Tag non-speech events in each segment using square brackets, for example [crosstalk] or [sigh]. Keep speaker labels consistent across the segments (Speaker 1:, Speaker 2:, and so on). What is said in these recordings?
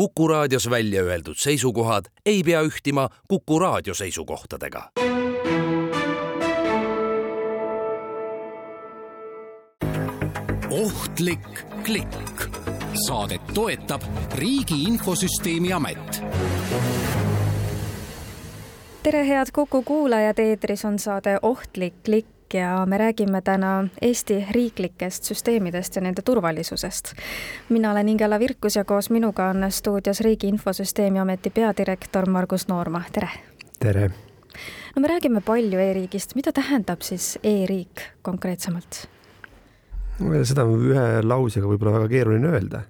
Speaker 1: Kuku raadios välja öeldud seisukohad ei pea ühtima Kuku raadio seisukohtadega.
Speaker 2: ohtlik klikk. saadet toetab Riigi Infosüsteemi Amet
Speaker 3: tere, head Kuku kuulajad, eetris on saade Ohtlik klikk ja me räägime täna Eesti riiklikest süsteemidest ja nende turvalisusest. mina olen Ingela Virkus ja koos minuga on stuudios Riigi Infosüsteemi Ameti peadirektor Margus Noorma, tere!
Speaker 4: tere!
Speaker 3: no me räägime palju e-riigist, mida tähendab siis e-riik konkreetsemalt?
Speaker 4: seda on ühe lausega võib-olla väga keeruline öelda.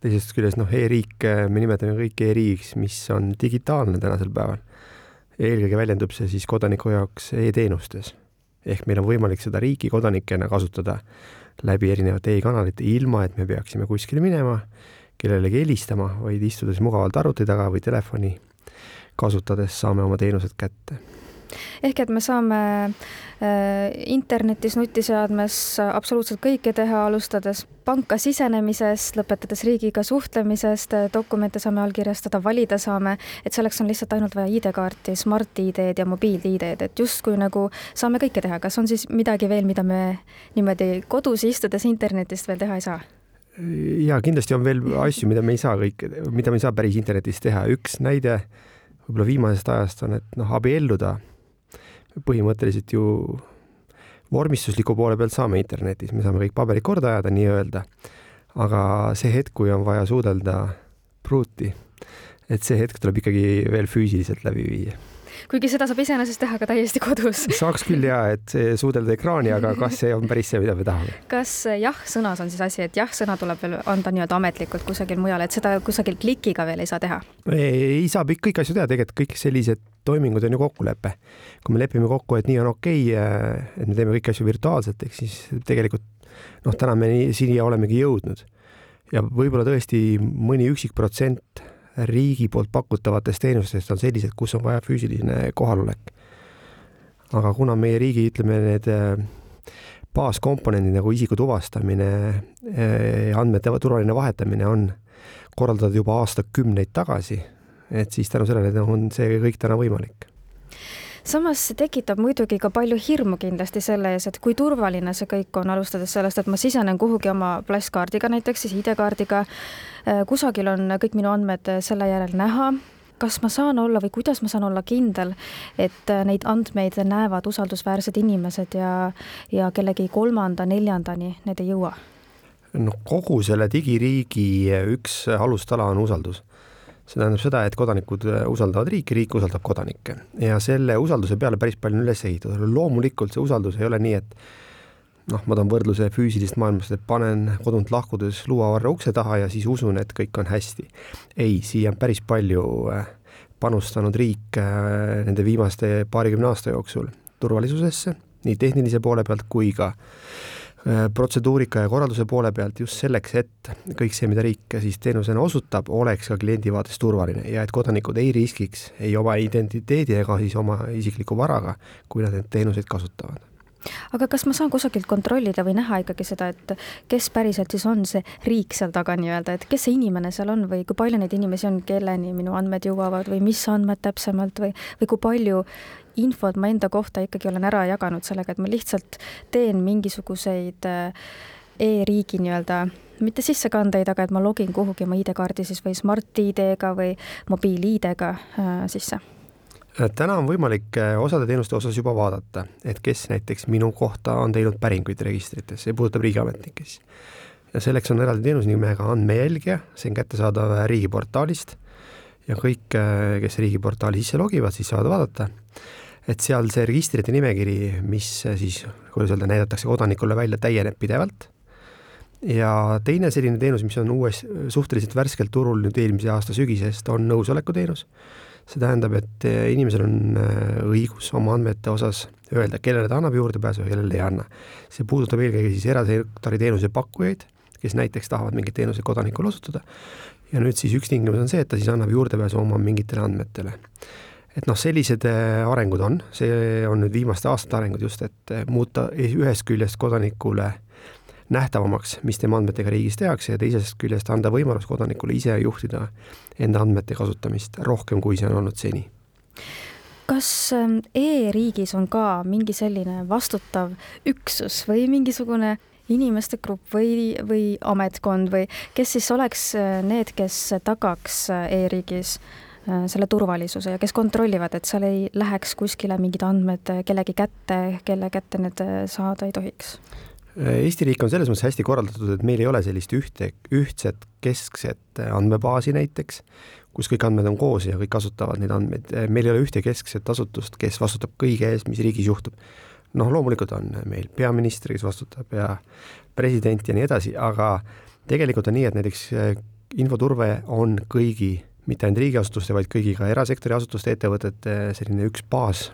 Speaker 4: teisest küljest noh e, e-riik, me nimetame kõike e-riigiks, mis on digitaalne tänasel päeval eelkõige väljendub see siis kodaniku jaoks e-teenustes. Ehk meil on võimalik seda riigi kodanikena kasutada läbi erinevate e-kanalite, ilma et me peaksime kuskile minema, kellelegi helistama, vaid istudes mugavalt arvuti taga või telefoni kasutades saame oma teenused kätte
Speaker 3: ehk et me saame äh, internetis, nutiseadmes absoluutselt kõike teha, alustades panka sisenemisest, lõpetades riigiga suhtlemisest, dokumente saame allkirjastada, valida saame, et selleks on lihtsalt ainult vaja ID-kaarti, Smart-ID-d ja mobiil-ID-d, et justkui nagu saame kõike teha, kas on siis midagi veel, mida me niimoodi kodus istudes internetist veel teha ei saa?
Speaker 4: ja kindlasti on veel asju, mida me ei saa kõike, mida me ei saa päris internetis teha, üks näide võib-olla viimasest ajast on, et noh, abielluda põhimõtteliselt ju vormistusliku poole pealt saame internetis, me saame kõik paberid korda ajada nii-öelda. aga see hetk, kui on vaja suudelda pruuti, et see hetk tuleb ikkagi veel füüsiliselt läbi viia
Speaker 3: kuigi seda saab iseenesest teha ka täiesti kodus. [laughs]
Speaker 4: saaks küll ja, et suudelda ekraani, aga kas see on päris see, mida me tahame?
Speaker 3: kas jah-sõnas on siis asi, et jah-sõna tuleb veel anda nii-öelda ametlikult kusagil mujal, et seda kusagil klikiga veel ei saa teha?
Speaker 4: ei, saab kõiki asju teha, tegelikult kõik sellised toimingud on ju kokkulepe. kui me lepime kokku, et nii on okei okay,, et me teeme kõiki asju virtuaalselt, ehk siis tegelikult noh, täna me nii, siia olemegi jõudnud. ja võib-olla tõesti mõni üksik protsent riigi poolt pakutavatest teenustest on sellised, kus on vaja füüsiline kohalolek. aga kuna meie riigi, ütleme, need äh, baaskomponendid nagu isiku tuvastamine, äh, andmete turvaline vahetamine on korraldatud juba aastakümneid tagasi et siis tänu sellele on see kõik täna võimalik
Speaker 3: samas see tekitab muidugi ka palju hirmu kindlasti selle ees, et kui turvaline see kõik on, alustades sellest, et ma sisenen kuhugi oma plasskaardiga näiteks, siis ID-kaardiga, äh, kusagil on kõik minu andmed selle järel näha, kas ma saan olla või kuidas ma saan olla kindel, et äh, neid andmeid näevad usaldusväärsed inimesed ja, ja kellegi kolmanda-neljandani need ei jõua?
Speaker 4: noh, kogu selle digiriigi üks alustala on usaldus see tähendab seda, et kodanikud äh, usaldavad riiki, riik usaldab kodanikke ja selle usalduse peale päris palju on üles ehitatud, loomulikult see usaldus ei ole nii, et noh, ma toon võrdluse füüsilisest maailmast, et panen kodunt lahkudes luuavarra ukse taha ja siis usun, et kõik on hästi. ei, siia on päris palju äh, panustanud riik äh, nende viimaste paarikümne aasta jooksul turvalisusesse, nii tehnilise poole pealt kui ka Äh, protseduurika ja korralduse poole pealt just selleks, et kõik see, mida riik siis teenusena osutab, oleks ka kliendi vaates turvaline ja et kodanikud ei riskiks ei oma identiteedi ega siis oma isikliku varaga, kui nad neid teenuseid kasutavad
Speaker 3: aga kas ma saan kusagilt kontrollida või näha ikkagi seda, et kes päriselt siis on see riik seal taga nii-öelda, et kes see inimene seal on või kui palju neid inimesi on, kelleni minu andmed jõuavad või mis andmed täpsemalt või, või kui palju infot ma enda kohta ikkagi olen ära jaganud sellega, et ma lihtsalt teen mingisuguseid äh, e-riigi nii-öelda mitte sissekandeid, aga et ma login kuhugi oma ID-kaardi siis või Smart-ID-ga või mobiil-ID-ga äh, sisse
Speaker 4: täna on võimalik äh, osade teenuste osas juba vaadata, et kes näiteks minu kohta on teinud päringuid registrites, see puudutab riigiametnikke siis. ja selleks on eraldi teenus nimega andmejälgija, see on kättesaadav riigiportaalist ja kõik, kes riigiportaali sisse logivad, siis saavad vaadata et seal see registrite nimekiri, mis siis, kuidas öelda, näidatakse kodanikule välja, täieneb pidevalt. ja teine selline teenus, mis on uues, suhteliselt värskelt turul nüüd eelmise aasta sügisest, on nõusolekuteenus. See tähendab, et inimesel on äh, õigus oma andmete osas öelda, kellele ta annab juurdepääsu ja kellele ei anna. see puudutab eelkõige siis erasektori teenuse pakkujaid, kes näiteks tahavad mingeid teenuseid kodanikule osutada. Ja nüüd siis üks tingimus on see, et ta siis annab juurdepääsu oma mingitele andmetele. Et noh, sellised äh, arengud on, see on nüüd viimaste aastate arengud just, et äh, muuta ühest küljest kodanikule nähtavamaks, mis tema andmetega riigis tehakse ja teisest küljest anda võimalus kodanikule ise juhtida enda andmete kasutamist rohkem, kui see on olnud seni
Speaker 3: kas ähm, e-riigis on ka mingi selline vastutav üksus või mingisugune inimeste grupp või, või ametkond või kes siis oleks äh, need, kes tagaks äh, e-riigis äh, selle turvalisuse ja kes kontrollivad, et seal ei läheks kuskile mingid andmed kellegi kätte, kelle kätte need saada ei tohiks?
Speaker 4: Eesti riik on selles mõttes hästi korraldatud, et meil ei ole sellist ühte, ühtset keskset andmebaasi näiteks, kus kõik andmed on koos ja kõik kasutavad neid andmeid, meil ei ole ühte keskset asutust, kes vastutab kõige eest, mis riigis juhtub. noh, loomulikult on meil peaminister, kes vastutab ja president ja nii edasi, aga tegelikult on nii, et näiteks eh, infoturve on kõigi, mitte ainult riigiasutuste, vaid kõigi ka erasektori asutuste, ettevõtete selline üks baas,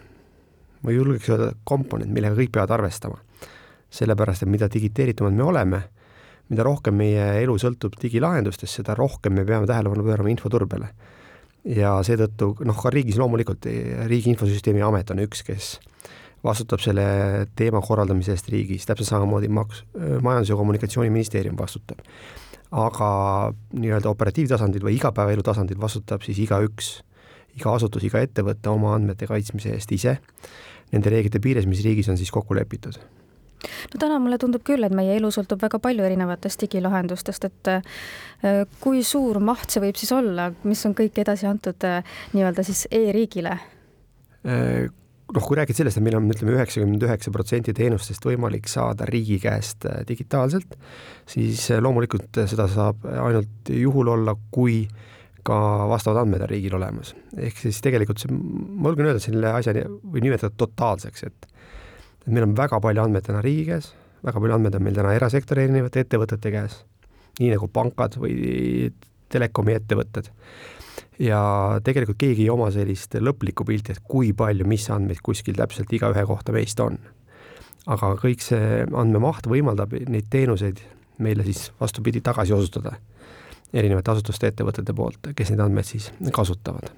Speaker 4: ma julgeks öelda komponent, millega kõik peavad arvestama. Sellepärast, et mida digiteeritumad me oleme mida rohkem meie elu sõltub digilahendustest, seda rohkem me peame tähelepanu pöörama infoturbele. ja seetõttu noh, ka riigis loomulikult Riigi Infosüsteemi Amet on üks, kes vastutab selle teema korraldamise eest riigis, täpselt samamoodi maks-, Majandus- ja Kommunikatsiooniministeerium vastutab. aga nii-öelda operatiivtasandil või igapäevaelu tasandil vastutab siis igaüks, iga asutus, iga ettevõte oma andmete kaitsmise eest ise, nende reeglite piires, mis riigis on siis kokku lepitud
Speaker 3: no täna mulle tundub küll, et meie elu sõltub väga palju erinevatest digilahendustest, et äh, kui suur maht see võib siis olla, mis on kõik edasi antud äh, nii-öelda siis e-riigile?
Speaker 4: Äh, noh, kui räägid sellest, et meil on, ütleme, üheksakümmend üheksa protsenti teenustest võimalik saada riigi käest digitaalselt, siis loomulikult seda saab ainult juhul olla, kui ka vastavad andmed on riigil olemas. ehk siis tegelikult see, ma julgen öelda, selle asja võib nimetada totaalseks, et et meil on väga palju andmeid täna riigi käes, väga palju andmeid on meil täna erasektori erinevate ettevõtete käes, nii nagu pankad või telekomi ettevõtted. ja tegelikult keegi ei oma sellist lõplikku pilti, et kui palju, mis andmeid kuskil täpselt igaühe kohta meist on. aga kõik see andmemaht võimaldab neid teenuseid meile siis vastupidi tagasi osutada erinevate asutuste, ettevõtete poolt, kes neid andmeid siis kasutavad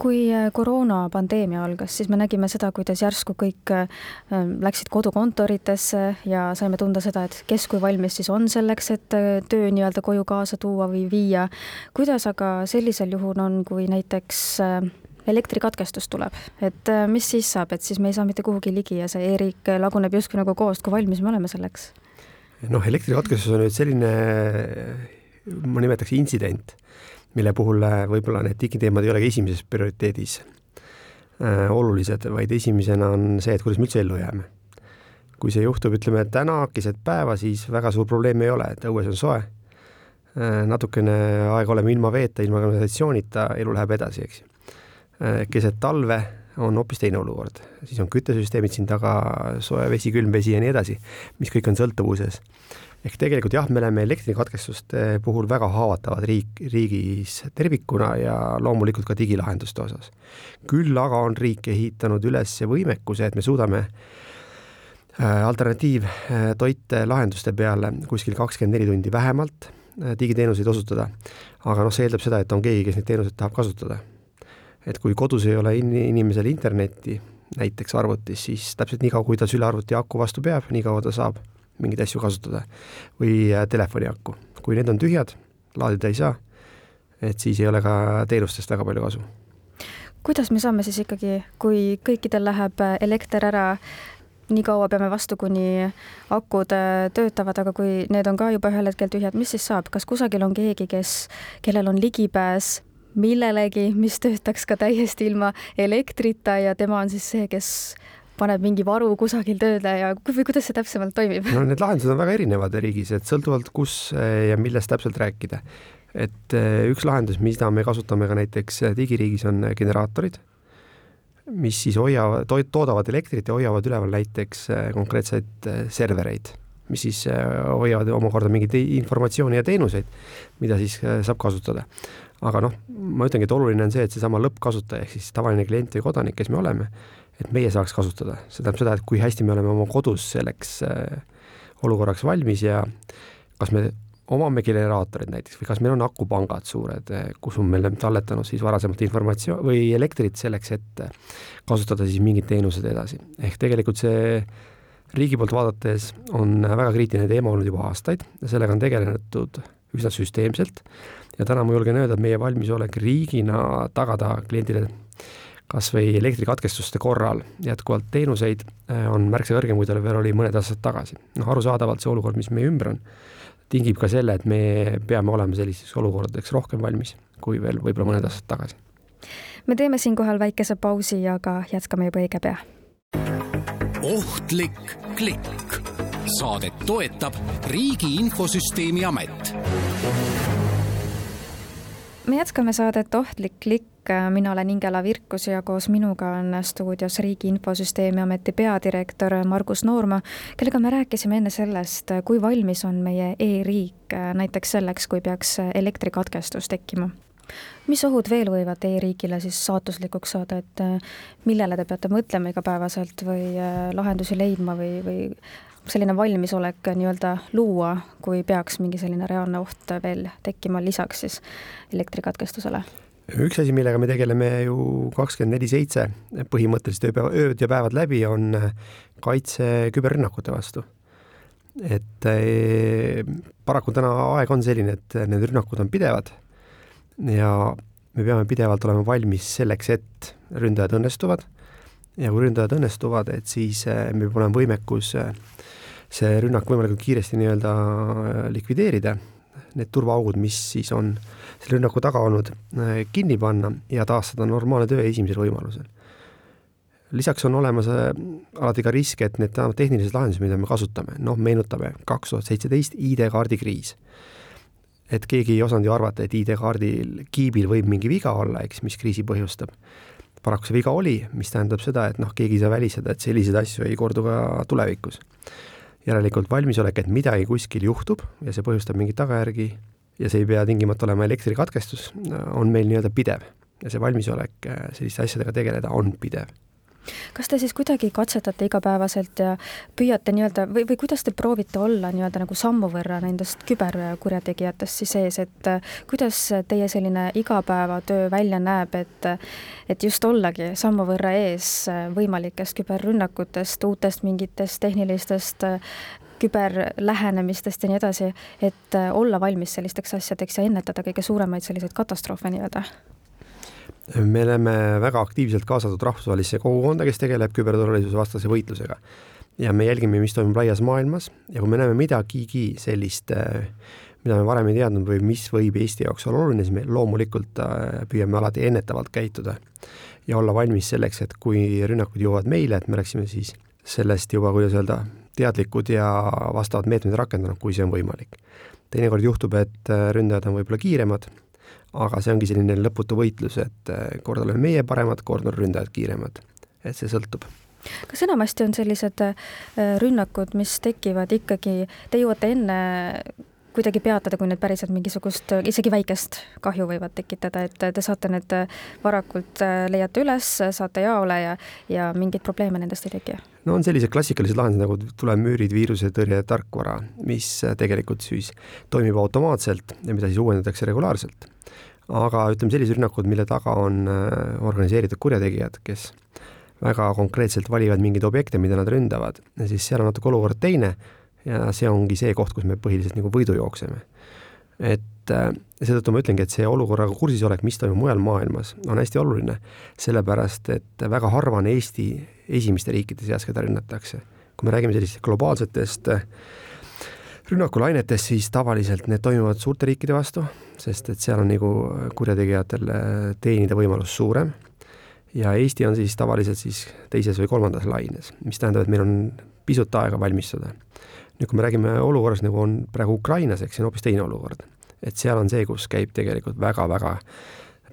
Speaker 3: kui äh, koroonapandeemia algas, siis me nägime seda, kuidas järsku kõik äh, läksid kodukontoritesse ja saime tunda seda, et kes kui valmis siis on selleks, et äh, töö nii-öelda koju kaasa tuua või viia. kuidas aga sellisel juhul on, kui näiteks elektrikatkestus tuleb, et mis siis saab, et siis me ei saa mitte kuhugi ligi ja see e-riik laguneb justkui nagu koost, kui valmis me oleme selleks?
Speaker 4: noh, elektrikatkestus on nüüd selline, ma nimetaks intsident mille puhul äh, võib-olla need digiteemad ei olegi esimeses prioriteedis äh, olulised, vaid esimesena on see, et kuidas me üldse ellu jääme. kui see juhtub, ütleme täna keset päeva, siis väga suur probleem ei ole, et õues on soe äh,, natukene aega oleme ilma veeta, ilma kanalisatsioonita, elu läheb edasi, eks äh,. keset talve on hoopis teine olukord, siis on küttesüsteemid siin taga, soe vesi, külm vesi ja nii edasi, mis kõik on sõltuvuses ehk tegelikult jah, me oleme elektrikatkestuste puhul väga haavatavad riik, riigis tervikuna ja loomulikult ka digilahenduste osas. küll aga on riik ehitanud üles võimekuse, et me suudame äh, alternatiivtoite lahenduste peale kuskil kakskümmend neli tundi vähemalt äh, digiteenuseid osutada. aga noh, see eeldab seda, et on keegi, kes neid teenuseid tahab kasutada. et kui kodus ei ole in-, inimesel internetti, näiteks arvutis, siis täpselt nii kaua, kui ta sülearvuti aku vastu peab, nii kaua ta saab mingeid asju kasutada või äh, telefoni aku. kui need on tühjad, laadida ei saa, et siis ei ole ka teenustest väga palju kasu.
Speaker 3: kuidas me saame siis ikkagi, kui kõikidel läheb äh, elekter ära, nii kaua peame vastu, kuni akud äh, töötavad, aga kui need on ka juba ühel hetkel tühjad, mis siis saab, kas kusagil on keegi, kes, kellel on ligipääs millelegi, mis töötaks ka täiesti ilma elektrita ja tema on siis see, kes paneb mingi varu kusagil tööle ja või kuidas see täpsemalt toimib?
Speaker 4: no need lahendused on väga erinevad riigis, et sõltuvalt kus eh, ja millest täpselt rääkida. et eh, üks lahendus, mida me kasutame ka näiteks eh, digiriigis, on generaatorid, mis siis hoiavad, toodavad elektrit ja hoiavad üleval näiteks konkreetseid servereid, mis siis hoiavad omakorda mingit informatsiooni ja teenuseid, mida siis saab kasutada aga noh, ma ütlengi, et oluline on see, et seesama lõppkasutaja ehk siis tavaline klient või kodanik, kes me oleme, et meie saaks kasutada, see tähendab seda, et kui hästi me oleme oma kodus selleks äh, olukorraks valmis ja kas me omame generaatorid näiteks või kas meil on akupangad suured, äh, kus on meil talletanud siis varasemalt informatsioon või elektrit selleks, et kasutada siis mingid teenused edasi. ehk tegelikult see riigi poolt vaadates on väga kriitiline teema olnud juba aastaid ja sellega on tegeletud üsna süsteemselt ja täna ma julgen öelda, et meie valmisolek riigina tagada kliendile kas või elektrikatkestuste korral jätkuvalt teenuseid äh, on märksa kõrgem, kui tal veel oli mõned aastad tagasi. noh, arusaadavalt see olukord, mis meie ümber on, tingib ka selle, et me peame olema sellisteks olukordadeks rohkem valmis kui veel võib-olla mõned aastad tagasi.
Speaker 3: me teeme siinkohal väikese pausi, aga jätkame juba õige pea.
Speaker 2: ohtlik klikk. saadet toetab Riigi Infosüsteemi Amet
Speaker 3: me jätkame saadet Ohtlik klikk, mina olen Ingela Virkus ja koos minuga on stuudios Riigi Infosüsteemi Ameti peadirektor Margus Noorma, kellega me rääkisime enne sellest, kui valmis on meie e-riik näiteks selleks, kui peaks elektrikatkestus tekkima. Mis ohud veel võivad e-riigile siis saatuslikuks saada, et millele te peate mõtlema igapäevaselt või lahendusi leidma või, või selline valmisolek nii-öelda luua, kui peaks mingi selline reaalne oht veel tekkima lisaks siis elektrikatkestusele?
Speaker 4: üks asi, millega me tegeleme ju kakskümmend neli seitse, põhimõtteliselt ööpäeva, ööd ja päevad läbi, on kaitse küberrünnakute vastu. et e, paraku täna aeg on selline, et need rünnakud on pidevad ja me peame pidevalt olema valmis selleks, et ründajad õnnestuvad ja kui ründajad õnnestuvad, et siis e, meil peab olema võimekus äh, see rünnak võimalikult kiiresti nii-öelda äh, likvideerida, need turvaaugud, mis siis on selle rünnaku taga olnud, kinni panna ja taastada normaalne töö esimesel võimalusel. lisaks on olemas alati ka risk, et need tehnilised lahendused, mida me kasutame, noh, meenutame kaks tuhat seitseteist ID-kaardi kriis. et keegi ei osanud ju arvata, et ID-kaardil, kiibil võib mingi viga olla, eks, mis kriisi põhjustab paraku see viga oli, mis tähendab seda, et noh, keegi ei saa välistada, et selliseid asju ei kordu ka tulevikus. Järelikult valmisolek, et midagi kuskil juhtub ja see põhjustab mingeid tagajärgi ja see ei pea tingimata olema elektrikatkestus, on meil nii-öelda pidev. Ja see valmisolek äh, selliste asjadega tegeleda on pidev
Speaker 3: kas te siis kuidagi katsetate igapäevaselt ja püüate nii-öelda või, või kuidas te proovite olla nii-öelda nagu sammu võrra nendest küberkurjategijatest siis ees, et äh, kuidas teie selline igapäevatöö välja näeb, et et just ollagi sammu võrra ees äh, võimalikest küberrünnakutest, uutest mingitest tehnilistest äh, küberlähenemistest ja nii edasi, et olla valmis sellisteks asjadeks ja ennetada kõige suuremaid selliseid katastroofe nii-öelda?
Speaker 4: Me oleme väga aktiivselt kaasatud rahvusvahelisse kogukonda, kes tegeleb küberturvalisuse vastase võitlusega. ja me jälgime, mis toimub laias maailmas ja kui me näeme midagigi sellist, äh, mida me varem ei teadnud või mis võib Eesti jaoks olla oluline, siis me loomulikult äh, püüame alati ennetavalt käituda ja olla valmis selleks, et kui rünnakud jõuavad meile, et me oleksime siis sellest juba, kuidas öelda, teadlikud ja vastavad meetmed rakendanud, kui see on võimalik. teinekord juhtub, et äh, ründajad on võib-olla kiiremad aga see ongi selline lõputu võitlus, et eh, kord oleme meie paremad, kord on ründajad kiiremad. et see sõltub
Speaker 3: kas enamasti on sellised eh, rünnakud, mis tekivad ikkagi, te jõuate enne kuidagi peatada, kui need päriselt mingisugust, isegi väikest kahju võivad tekitada, et te saate need varakult, eh, leiate üles, saate jaole ja, ja mingeid probleeme nendest ei teki?
Speaker 4: no on sellised klassikalised lahendused nagu tulemüürid, viirusetõrje tarkvara, mis tegelikult siis toimib automaatselt ja mida siis uuendatakse regulaarselt aga ütleme, sellised rünnakud, mille taga on äh, organiseeritud kurjategijad, kes väga konkreetselt valivad mingeid objekte, mida nad ründavad, siis seal on natuke olukord teine ja see ongi see koht, kus me põhiliselt nagu võidu jookseme. et äh, seetõttu ma ütlengi, et see olukorraga kursis olek, mis toimub mujal maailmas, on hästi oluline, sellepärast et väga harva on Eesti esimeste riikide seas, keda rünnatakse. kui me räägime sellistest globaalsetest äh, rünnakulainetest, siis tavaliselt need toimuvad suurte riikide vastu, sest et seal on nagu kurjategijatel teenida võimalus suurem ja Eesti on siis tavaliselt siis teises või kolmandas laines, mis tähendab, et meil on pisut aega valmistuda. nüüd, kui me räägime olukorrast, nagu on praegu Ukrainas, eks see on hoopis teine olukord. et seal on see, kus käib tegelikult väga-väga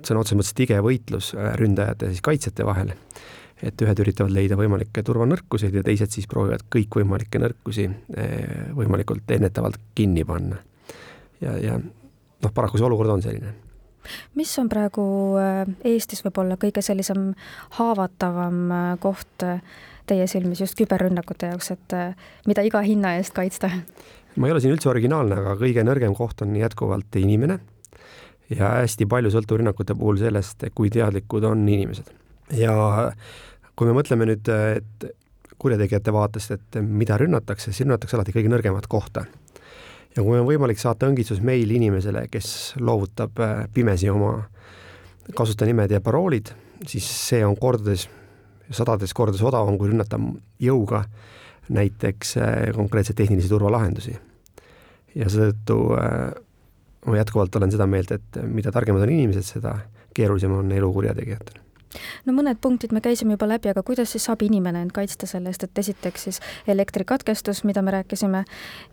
Speaker 4: sõna otseses mõttes tige võitlus ründajate ja siis kaitsjate vahel et ühed üritavad leida võimalikke turvanõrkuseid ja teised siis proovivad kõikvõimalikke nõrkusi eh, võimalikult ennetavalt kinni panna. ja, ja noh, paraku see olukord on selline
Speaker 3: mis on praegu eh, Eestis võib-olla kõige sellisem haavatavam eh, koht teie silmis just küberrünnakute jaoks, et mida iga hinna eest kaitsta?
Speaker 4: ma ei ole siin üldse originaalne, aga kõige nõrgem koht on jätkuvalt inimene ja hästi palju sõltub rünnakute puhul sellest, kui teadlikud on inimesed. Ja kui me mõtleme nüüd, et kurjategijate vaatest, et mida rünnatakse, siis rünnatakse alati kõige nõrgemat kohta. ja kui on võimalik saata õngitsus meil inimesele, kes loovutab äh, pimesi oma kasutajanimed ja paroolid, siis see on kordades, sadades kordades odavam, kui rünnata jõuga näiteks äh, konkreetseid tehnilisi turvalahendusi. ja seetõttu äh, ma jätkuvalt olen seda meelt, et mida targemad on inimesed, seda keerulisem on elu kurjategijatel
Speaker 3: no mõned punktid me käisime juba läbi, aga kuidas siis saab inimene end kaitsta selle eest, et esiteks siis elektrikatkestus, mida me rääkisime,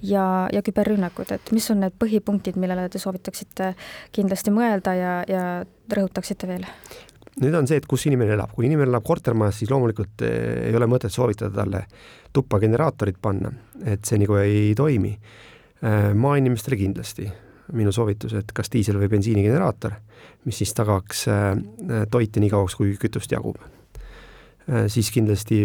Speaker 3: ja, ja küberrünnakud, et mis on need põhipunktid, millele te soovitaksite kindlasti mõelda ja, ja rõhutaksite veel?
Speaker 4: nüüd on see, et kus inimene elab, kui inimene elab kortermajas, siis loomulikult eh, ei ole mõtet soovitada talle tuppa generaatorit panna, et see nagu ei toimi. Eh, maainimestele kindlasti minu soovitus, et kas diisel- või bensiinigeneraator mis siis tagaks äh, toite nii kauaks, kui kütust jagub. Äh, siis kindlasti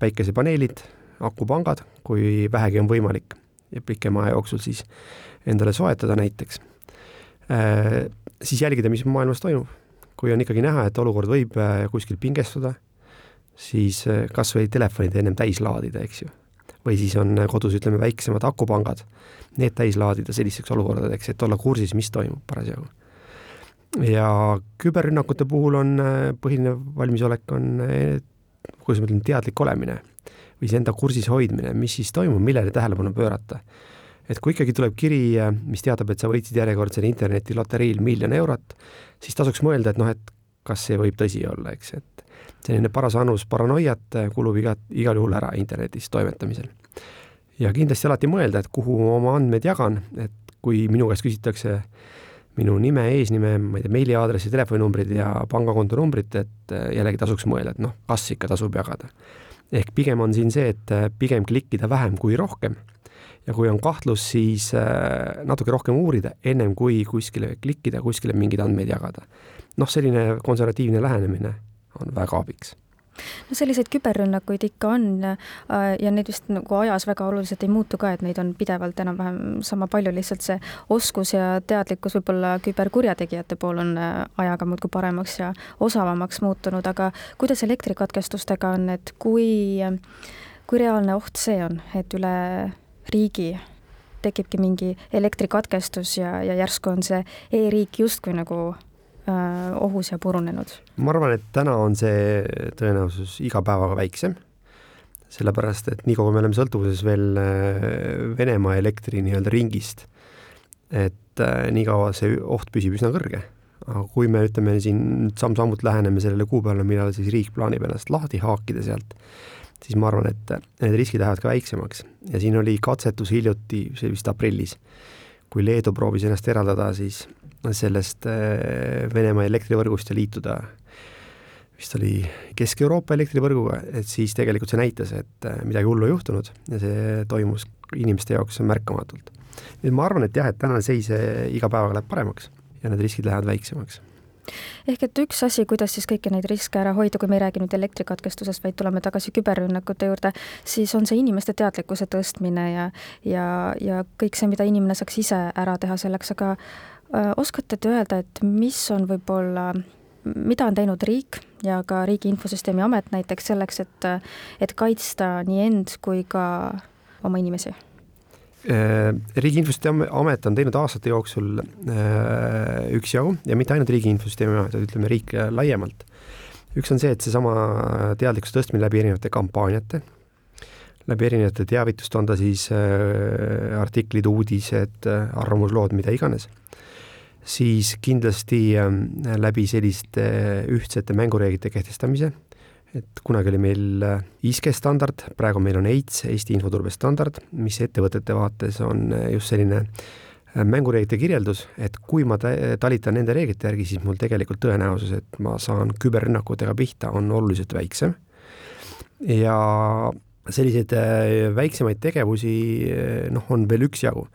Speaker 4: päikesepaneelid, akupangad, kui vähegi on võimalik ja pikema aja jooksul siis endale soetada näiteks. Äh, siis jälgida, mis maailmas toimub. kui on ikkagi näha, et olukord võib kuskil pingestuda, siis kas või telefonid ennem täis laadida, eks ju. Või siis on kodus, ütleme, väiksemad akupangad, need täis laadida sellisteks olukordadeks, et olla kursis, mis toimub parasjagu ja küberrünnakute puhul on äh, põhiline valmisolek on, äh, kuidas ma ütlen, teadlik olemine või iseenda kursis hoidmine, mis siis toimub, millele tähelepanu pöörata. et kui ikkagi tuleb kiri, äh, mis teatab, et sa võitsid järjekordsel internetiloteriil miljon eurot, siis tasuks mõelda, et noh, et kas see võib tõsi olla, eks, et selline paras annus paranoiat kulub iga, igal juhul ära internetis toimetamisel. ja kindlasti alati mõelda, et kuhu oma andmeid jagan, et kui minu käest küsitakse minu nime, eesnime, ma ei tea, meiliaadressi, telefoninumbrid ja pangakonto numbrit, et jällegi tasuks mõelda, et noh, kas ikka tasub jagada. ehk pigem on siin see, et pigem klikkida vähem kui rohkem ja kui on kahtlus, siis äh, natuke rohkem uurida, ennem kui kuskile klikkida, kuskile mingeid andmeid jagada. Noh, selline konservatiivne lähenemine on väga abiks.
Speaker 3: No selliseid küberrünnakuid ikka on äh, ja need vist nagu ajas väga oluliselt ei muutu ka, et neid on pidevalt enam-vähem sama palju, lihtsalt see oskus ja teadlikkus võib-olla küberkurjategijate pool on äh, ajaga muudkui paremaks ja osavamaks muutunud, aga kuidas elektrikatkestustega on, et kui, kui reaalne oht see on, et üle riigi tekibki mingi elektrikatkestus ja, ja järsku on see e-riik justkui nagu ohus ja purunenud?
Speaker 4: ma arvan, et täna on see tõenäosus iga päevaga väiksem, sellepärast et nii kaua me oleme sõltuvuses veel äh, Venemaa elektri nii-öelda ringist, et äh, nii kaua see oht püsib üsna kõrge. aga kui me ütleme siin samm-sammult läheneme sellele kuupäevale, millal siis riik plaanib ennast lahti haakida sealt, siis ma arvan, et need riskid lähevad ka väiksemaks ja siin oli katsetus hiljuti, see vist aprillis, kui Leedu proovis ennast eraldada siis sellest äh, Venemaa elektrivõrgust ja liituda vist oli Kesk-Euroopa elektrivõrguga, et siis tegelikult see näitas, et äh, midagi hullu ei juhtunud ja see toimus inimeste jaoks märkamatult. et ma arvan, et jah, et tänane seis äh, iga päevaga läheb paremaks ja need riskid lähevad väiksemaks
Speaker 3: ehk et üks asi, kuidas siis kõiki neid riske ära hoida, kui me ei räägi nüüd elektrikatkestusest, vaid tuleme tagasi küberrünnakute juurde, siis on see inimeste teadlikkuse tõstmine ja ja, ja kõik see, mida inimene saaks ise ära teha selleks, aga oskate te öelda, et mis on võib-olla, mida on teinud riik ja ka Riigi Infosüsteemi Amet näiteks selleks, et, et kaitsta nii end kui ka oma inimesi?
Speaker 4: Äh, riigi Infosüsteemi Amet on teinud aastate jooksul äh, üksjagu ja mitte ainult Riigi Infosüsteemi Amet, vaid ütleme riik laiemalt. üks on see, et seesama teadlikkuse tõstmine läbi erinevate kampaaniate, läbi erinevate teavituste, on ta siis artiklid, uudised, arvamuslood, mida iganes siis kindlasti ähm, läbi selliste äh, ühtsete mängureeglite kehtestamise, et kunagi oli meil äh, ISKE standard, praegu meil on EITS, Eesti infoturbe standard, mis ettevõtete vaates on äh, just selline mängureeglite kirjeldus, et kui ma talitan nende reeglite järgi, siis mul tegelikult tõenäosus, et ma saan küberrünnakutega pihta, on oluliselt väiksem. ja selliseid väiksemaid tegevusi noh, on veel üksjagu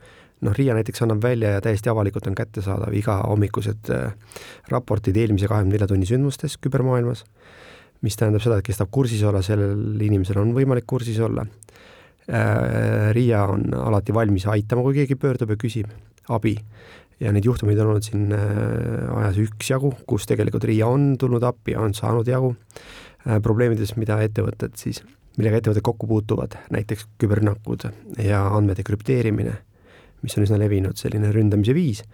Speaker 4: noh, RIA näiteks annab välja ja täiesti avalikult on kättesaadav igahommikused äh, raportid eelmise kahekümne nelja tunni sündmustest kübermaailmas, mis tähendab seda, et kes tahab kursis olla, sellel inimesel on võimalik kursis olla. Äh, RIA on alati valmis aitama, kui keegi pöördub ja küsib abi ja neid juhtumeid on olnud siin äh, ajas üksjagu, kus tegelikult RIA on tulnud appi ja on saanud jagu probleemidest, mida ettevõtted siis millega ettevõtted kokku puutuvad, näiteks küberrünnakud ja andmete krüpteerimine, mis on üsna levinud selline ründamise viis,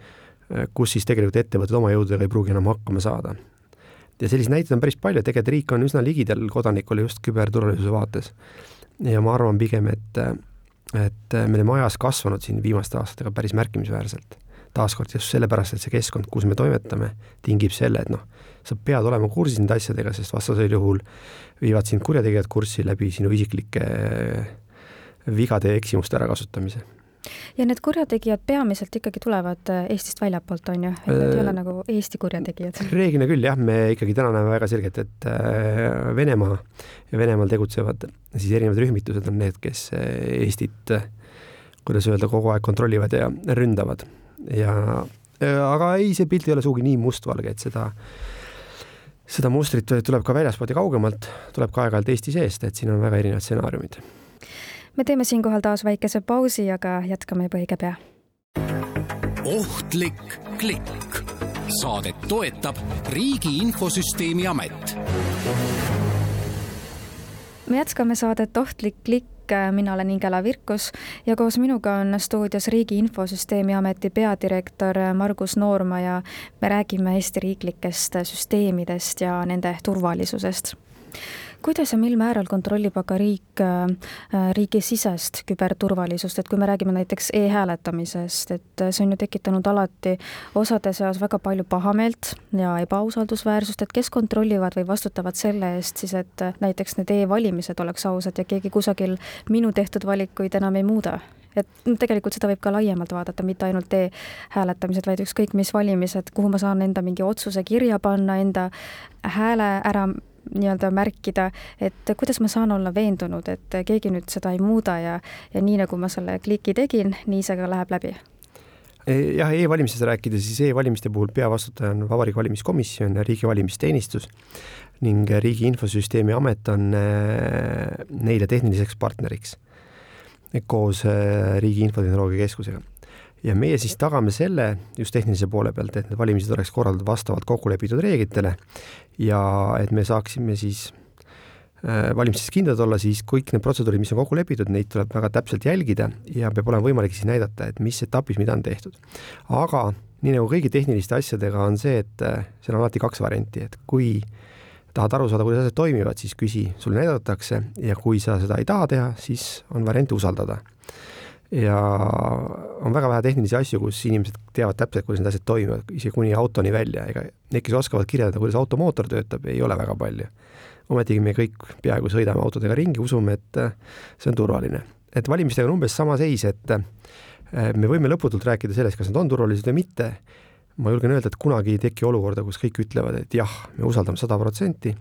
Speaker 4: kus siis tegelikult ettevõtted oma jõududega ei pruugi enam hakkama saada. ja selliseid näiteid on päris palju, tegelikult riik on üsna ligidal kodanikule just küberturvalisuse vaates. ja ma arvan pigem, et, et me oleme ajas kasvanud siin viimaste aastatega päris märkimisväärselt. taaskord just sellepärast, et see keskkond, kus me toimetame, tingib selle, et noh, sa pead olema kursis nende asjadega, sest vastasel juhul viivad sind kurjategijad kurssi läbi sinu isiklike vigade ja eksimuste ärakasutamise
Speaker 3: ja need kurjategijad peamiselt ikkagi tulevad äh, Eestist väljapoolt, on ju, et need ei ole äh, nagu Eesti kurjategijad?
Speaker 4: reeglina küll jah, me ikkagi täna näeme väga selgelt, et äh, Venemaa ja Venemaal tegutsevad siis erinevad rühmitused on need, kes Eestit, kuidas öelda, kogu aeg kontrollivad ja ründavad ja aga ei, see pilt ei ole sugugi nii mustvalge, et seda seda mustrit tuleb ka väljaspoolt ja kaugemalt, tuleb ka aeg-ajalt Eesti seest, et siin on väga erinevad stsenaariumid.
Speaker 3: Me teeme siinkohal taas väikese pausi, aga jätkame juba õige pea.
Speaker 2: ohtlik klikk. saadet toetab Riigi Infosüsteemi Amet.
Speaker 3: me jätkame saadet Ohtlik klikk mina olen Ingela Virkus ja koos minuga on stuudios Riigi Infosüsteemi Ameti peadirektor Margus Noorma ja me räägime Eesti riiklikest süsteemidest ja nende turvalisusest kuidas ja mil määral kontrollib aga riik äh, riigisisest küberturvalisust, et kui me räägime näiteks e-hääletamisest, et see on ju tekitanud alati osade seas väga palju pahameelt ja ebausaldusväärsust, et kes kontrollivad või vastutavad selle eest siis, et näiteks need e-valimised oleks ausad ja keegi kusagil minu tehtud valikuid enam ei muuda? et tegelikult seda võib ka laiemalt vaadata, mitte ainult e-hääletamised, vaid ükskõik mis valimised, kuhu ma saan enda mingi otsuse kirja panna, enda hääle ära nii-öelda märkida, et kuidas ma saan olla veendunud, et keegi nüüd seda ei muuda ja, ja nii nagu ma selle kliki tegin, nii see ka läheb läbi?
Speaker 4: E, jah e, e-valimistest rääkida, siis e-valimiste puhul peavastutaja on Vabariigi Valimiskomisjon ja Riigi Valimisteenistus ning Riigi Infosüsteemi Amet on e, neile tehniliseks partneriks koos e, Riigi Infotehnoloogia Keskusega ja meie siis tagame selle just tehnilise poole pealt, et need valimised oleks korraldatud vastavalt kokkulepitud reeglitele ja et me saaksime siis äh, valimistes kindlad olla, siis kõik need protseduurid, mis on kokku lepitud, neid tuleb väga täpselt jälgida ja peab olema võimalik siis näidata, et mis etapis mida on tehtud. aga nii nagu kõigi tehniliste asjadega on see, et äh, seal on alati kaks varianti, et kui tahad aru saada, kuidas asjad toimivad, siis küsi, sulle näidatakse ja kui sa seda ei taha teha, siis on variant usaldada ja on väga vähe tehnilisi asju, kus inimesed teavad täpselt, kuidas need asjad toimivad, isegi kuni autoni välja, ega need, kes oskavad kirjeldada, kuidas automootor töötab, ei ole väga palju. ometigi me kõik peaaegu sõidame autodega ringi, usume, et äh, see on turvaline. et valimistega on umbes sama seis, et äh, me võime lõputult rääkida sellest, kas nad on turvalised või mitte, ma julgen öelda, et kunagi ei teki olukorda, kus kõik ütlevad, et jah, me usaldame sada protsenti,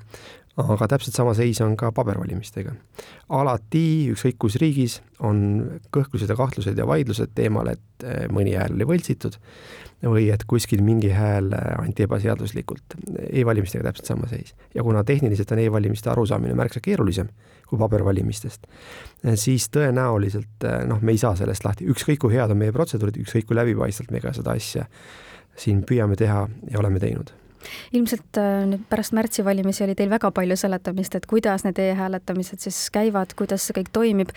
Speaker 4: aga täpselt sama seis on ka pabervalimistega. alati, ükskõik kus riigis, on kõhklused ja kahtlused ja vaidlused teemal, et eh, mõni hääl oli võltsitud või et kuskil mingi hääl eh, anti ebaseaduslikult e. E-valimistega täpselt sama seis. ja kuna tehniliselt on e-valimiste arusaamine märksa keerulisem kui pabervalimistest, siis tõenäoliselt noh, me ei saa sellest lahti, ükskõik kui head on meie protseduurid, ükskõik kui läbipaistvalt me ka seda asja siin püüame teha ja oleme teinud
Speaker 3: ilmselt äh, nüüd pärast märtsivalimisi oli teil väga palju seletamist, et kuidas need e-hääletamised siis käivad, kuidas see kõik toimib.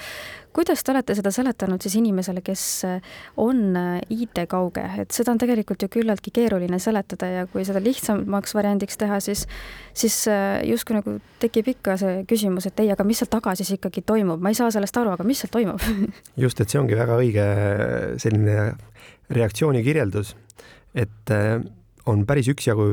Speaker 3: kuidas te olete seda seletanud siis inimesele, kes äh, on äh, IT-kauge, et seda on tegelikult ju küllaltki keeruline seletada ja kui seda lihtsamaks variandiks teha, siis, siis justkui nagu tekib ikka see küsimus, et ei, aga mis seal taga siis ikkagi toimub, ma ei saa sellest aru, aga mis seal toimub? [laughs]
Speaker 4: Just, et see ongi väga õige selline reaktsiooni kirjeldus, et on päris üksjagu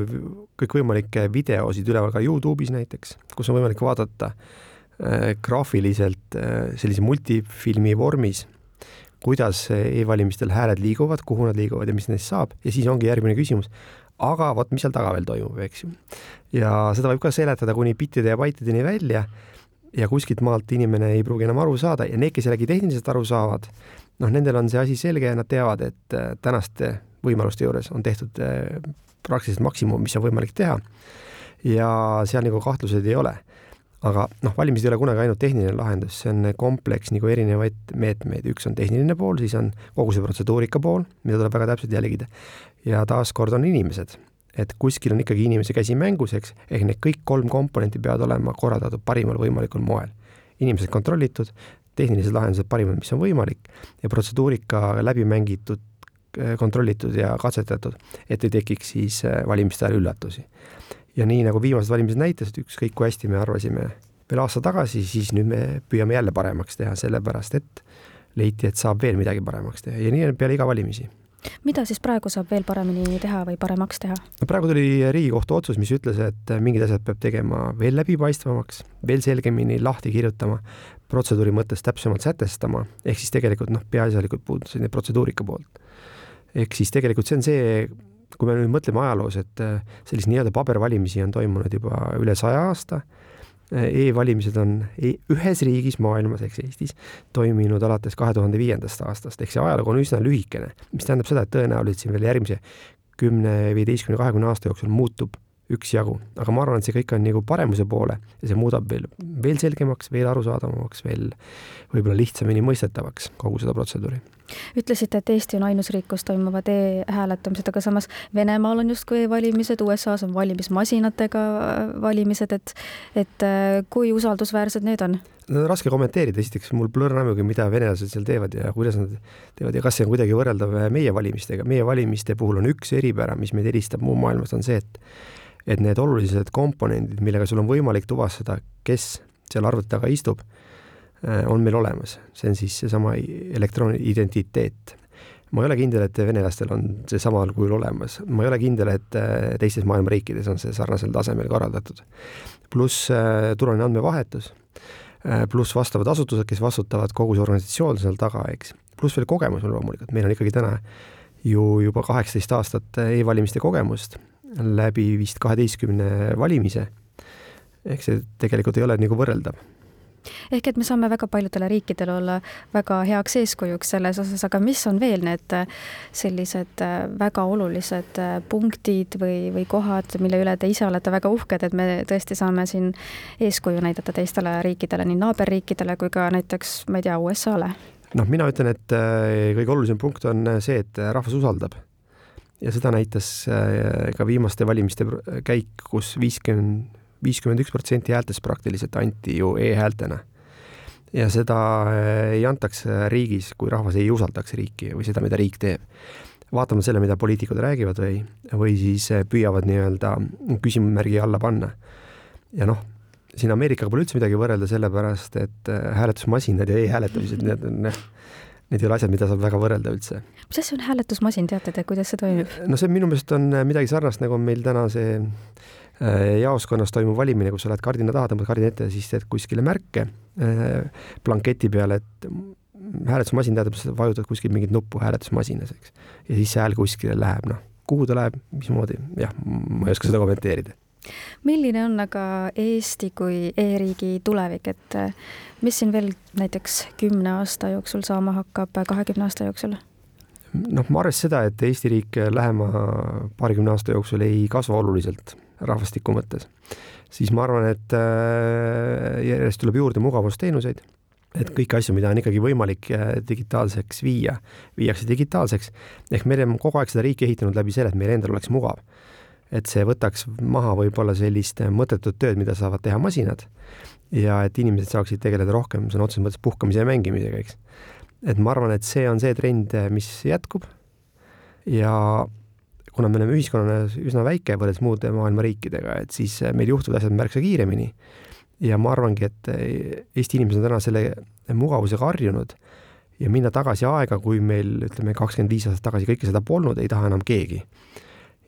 Speaker 4: kõikvõimalikke videosid üleval ka Youtube'is näiteks, kus on võimalik vaadata äh, graafiliselt äh, sellise multifilmi vormis, kuidas e-valimistel hääled liiguvad, kuhu nad liiguvad ja mis neist saab ja siis ongi järgmine küsimus, aga vot, mis seal taga veel toimub, eks ju. ja seda võib ka seletada kuni bittide ja baitideni välja ja kuskilt maalt inimene ei pruugi enam aru saada ja need, kes jällegi tehniliselt aru saavad, noh, nendel on see asi selge ja nad teavad, et äh, tänaste võimaluste juures on tehtud äh, praktiliselt maksimum, mis on võimalik teha. ja seal nagu kahtluseid ei ole. aga noh, valimised ei ole kunagi ainult tehniline lahendus, see on kompleks nagu erinevaid meetmeid, üks on tehniline pool, siis on kogu see protseduurika pool, mida tuleb väga täpselt jälgida. ja taaskord on inimesed, et kuskil on ikkagi inimese käsi mängus, eks, ehk need kõik kolm komponenti peavad olema korraldatud parimal võimalikul moel. inimesed kontrollitud, tehnilised lahendused parimad, mis on võimalik ja protseduurika läbi mängitud, kontrollitud ja katsetatud, et ei tekiks siis valimiste ajal üllatusi. ja nii nagu viimased valimised näitasid, ükskõik kui hästi me arvasime veel aasta tagasi, siis nüüd me püüame jälle paremaks teha, sellepärast et leiti, et saab veel midagi paremaks teha ja nii on peale iga valimisi
Speaker 3: mida siis praegu saab veel paremini teha või paremaks teha?
Speaker 4: no praegu tuli Riigikohtu otsus, mis ütles, et mingid asjad peab tegema veel läbipaistvamaks, veel selgemini lahti kirjutama, protseduuri mõttes täpsemalt sätestama, ehk siis tegelikult noh, peaasjalikult puudus selline protseduurika poolt. Ehk siis tegelikult see on see, kui me nüüd mõtleme ajaloos, et selliseid nii-öelda pabervalimisi on toimunud juba üle saja aasta. E-valimised on e ühes riigis maailmas ehk Eestis toiminud alates kahe tuhande viiendast aastast, ehk see ajalugu on üsna lühikene, mis tähendab seda, et tõenäoliselt siin veel järgmise kümne, viieteistkümne, kahekümne aasta jooksul muutub üksjagu, aga ma arvan, et see kõik on nagu paremuse poole ja see muudab veel, veel selgemaks, veel arusaadavamaks, veel võib-olla lihtsamini mõistetavaks kogu seda protseduuri
Speaker 3: ütlesite, et Eesti on ainus riik, kus toimuvad e-hääletamised, aga samas Venemaal on justkui e-valimised, USA-s on valimismasinatega äh, valimised, et et äh, kui usaldusväärsed need on?
Speaker 4: no raske kommenteerida, esiteks mul plõrn aimugi, mida venelased seal teevad ja kuidas nad teevad ja kas see on kuidagi võrreldav meie valimistega. meie valimiste puhul on üks eripära, mis meid eristab muu maailmast, on see, et et need olulised komponendid, millega sul on võimalik tuvastada, kes seal arvuti taga istub Äh, on meil olemas, see on siis seesama elektrooniline identiteet. ma ei ole kindel, et venelastel on see samal kujul olemas, ma ei ole kindel, et äh, teistes maailma riikides on see sarnasel tasemel korraldatud. pluss äh, turvaline andmevahetus, pluss vastavad asutused, kes vastutavad kogu see organisatsioon seal taga, eks. pluss veel kogemus on loomulikult, meil on ikkagi täna ju juba kaheksateist aastat e-valimiste kogemust läbi vist kaheteistkümne valimise. ehk see tegelikult ei ole nagu võrreldav
Speaker 3: ehk et me saame väga paljudele riikidele olla väga heaks eeskujuks selles osas, aga mis on veel need äh, sellised äh, väga olulised äh, punktid või, või kohad, mille üle te ise olete väga uhked, et me tõesti saame siin eeskuju näidata teistele riikidele, nii naaberriikidele kui ka näiteks, ma ei tea, USA-le?
Speaker 4: noh, mina ütlen, et kõige olulisem punkt on see, et rahvas usaldab ja seda näitas ka viimaste valimiste käik kus, viiskümmend viiskümmend üks protsenti häältest praktiliselt anti ju e-häältena. ja seda eh, ei antaks riigis, kui rahvas ei usaldaks riiki või seda, mida riik teeb. vaatamata selle, mida poliitikud räägivad või, või siis püüavad nii-öelda küsimärgi alla panna. ja noh, siin Ameerikaga pole üldse midagi võrrelda, sellepärast et hääletusmasinad ja e-hääletamised, need on need ei ole asjad, mida saab väga võrrelda üldse.
Speaker 3: mis asi on hääletusmasin, teate te, kuidas see toimib?
Speaker 4: no see minu meelest on midagi sarnast, nagu on meil täna see Äh, jaoskonnas toimub valimine, kus sa lähed kardina taha, tõmbad kardina ette ja siis teed kuskile märke äh, blanketi peale, et hääletusmasin tähendab, sa vajutad kuskil mingit nuppu hääletusmasinas, eks. ja siis see hääl kuskile läheb, noh, kuhu ta läheb, mismoodi, jah, ma ei oska seda kommenteerida.
Speaker 3: Milline on aga Eesti kui e-riigi tulevik, et äh, mis siin veel näiteks kümne aasta jooksul saama hakkab, kahekümne aasta jooksul?
Speaker 4: noh, ma arvestan seda, et Eesti riik lähema paarikümne aasta jooksul ei kasva oluliselt rahvastiku mõttes, siis ma arvan, et äh, järjest tuleb juurde mugavusteenuseid, et kõiki asju, mida on ikkagi võimalik äh, digitaalseks viia, viiakse digitaalseks. ehk me oleme kogu aeg seda riiki ehitanud läbi selle, et meil endal oleks mugav. Et see võtaks maha võib-olla sellist mõttetut tööd, mida saavad teha masinad ja et inimesed saaksid tegeleda rohkem sõna otseses mõttes puhkamise ja mängimisega, eks. et ma arvan, et see on see trend, mis jätkub ja kuna me oleme ühiskonnana üsna väike võrreldes muude maailma riikidega, et siis äh, meil juhtuvad asjad märksa kiiremini. ja ma arvangi, et äh, Eesti inimesed on täna selle mugavusega harjunud ja minna tagasi aega, kui meil ütleme, kakskümmend viis aastat tagasi kõike seda polnud, ei taha enam keegi.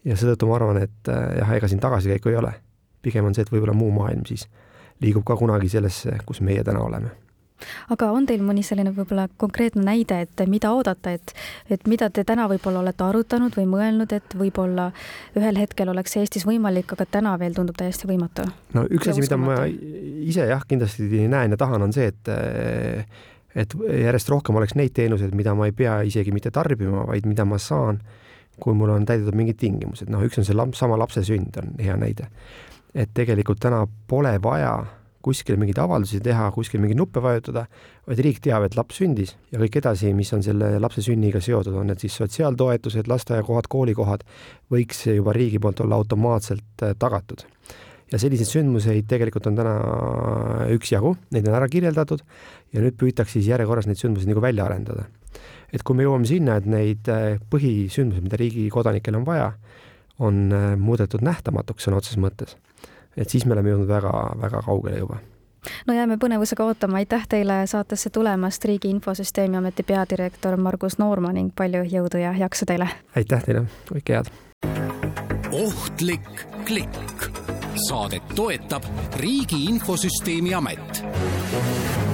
Speaker 4: Ja seetõttu ma arvan, et äh, jah, ega siin tagasikäiku ei ole. pigem on see, et võib-olla muu maailm siis liigub ka kunagi sellesse, kus meie täna oleme
Speaker 3: aga on teil mõni selline võib-olla konkreetne näide, et mida oodata, et, et mida te täna võib-olla olete arutanud või mõelnud, et võib-olla ühel hetkel oleks Eestis võimalik, aga täna veel tundub täiesti võimatu?
Speaker 4: no üks asi, mida ma ise jah, kindlasti näen ja tahan, on see, et et järjest rohkem oleks neid teenuseid, mida ma ei pea isegi mitte tarbima, vaid mida ma saan, kui mul on täidetud mingid tingimused, noh, üks on see laps, sama lapse sünd on hea näide. et tegelikult täna pole vaja kuskil mingeid avaldusi teha, kuskil mingeid nuppe vajutada, vaid riik teab, et laps sündis ja kõik edasi, mis on selle lapse sünniga seotud, on need siis sotsiaaltoetused, lasteaiakohad, koolikohad, võiks juba riigi poolt olla automaatselt äh, tagatud. ja selliseid sündmuseid tegelikult on täna üksjagu, neid on ära kirjeldatud ja nüüd püütakse siis järjekorras neid sündmusi nagu välja arendada. Et kui me jõuame sinna, et neid äh, põhisündmusi, mida riigi kodanikel on vaja, on äh, muudetud nähtamatuks sõna otseses mõttes, et siis me oleme jõudnud väga-väga kaugele juba
Speaker 3: no jääme põnevusega ootama, aitäh teile saatesse tulemast, Riigi Infosüsteemi Ameti peadirektor Margus Noorma ning palju jõudu ja jaksu teile!
Speaker 4: aitäh teile, kõike head!
Speaker 2: ohtlik klikk. saadet toetab Riigi Infosüsteemi Amet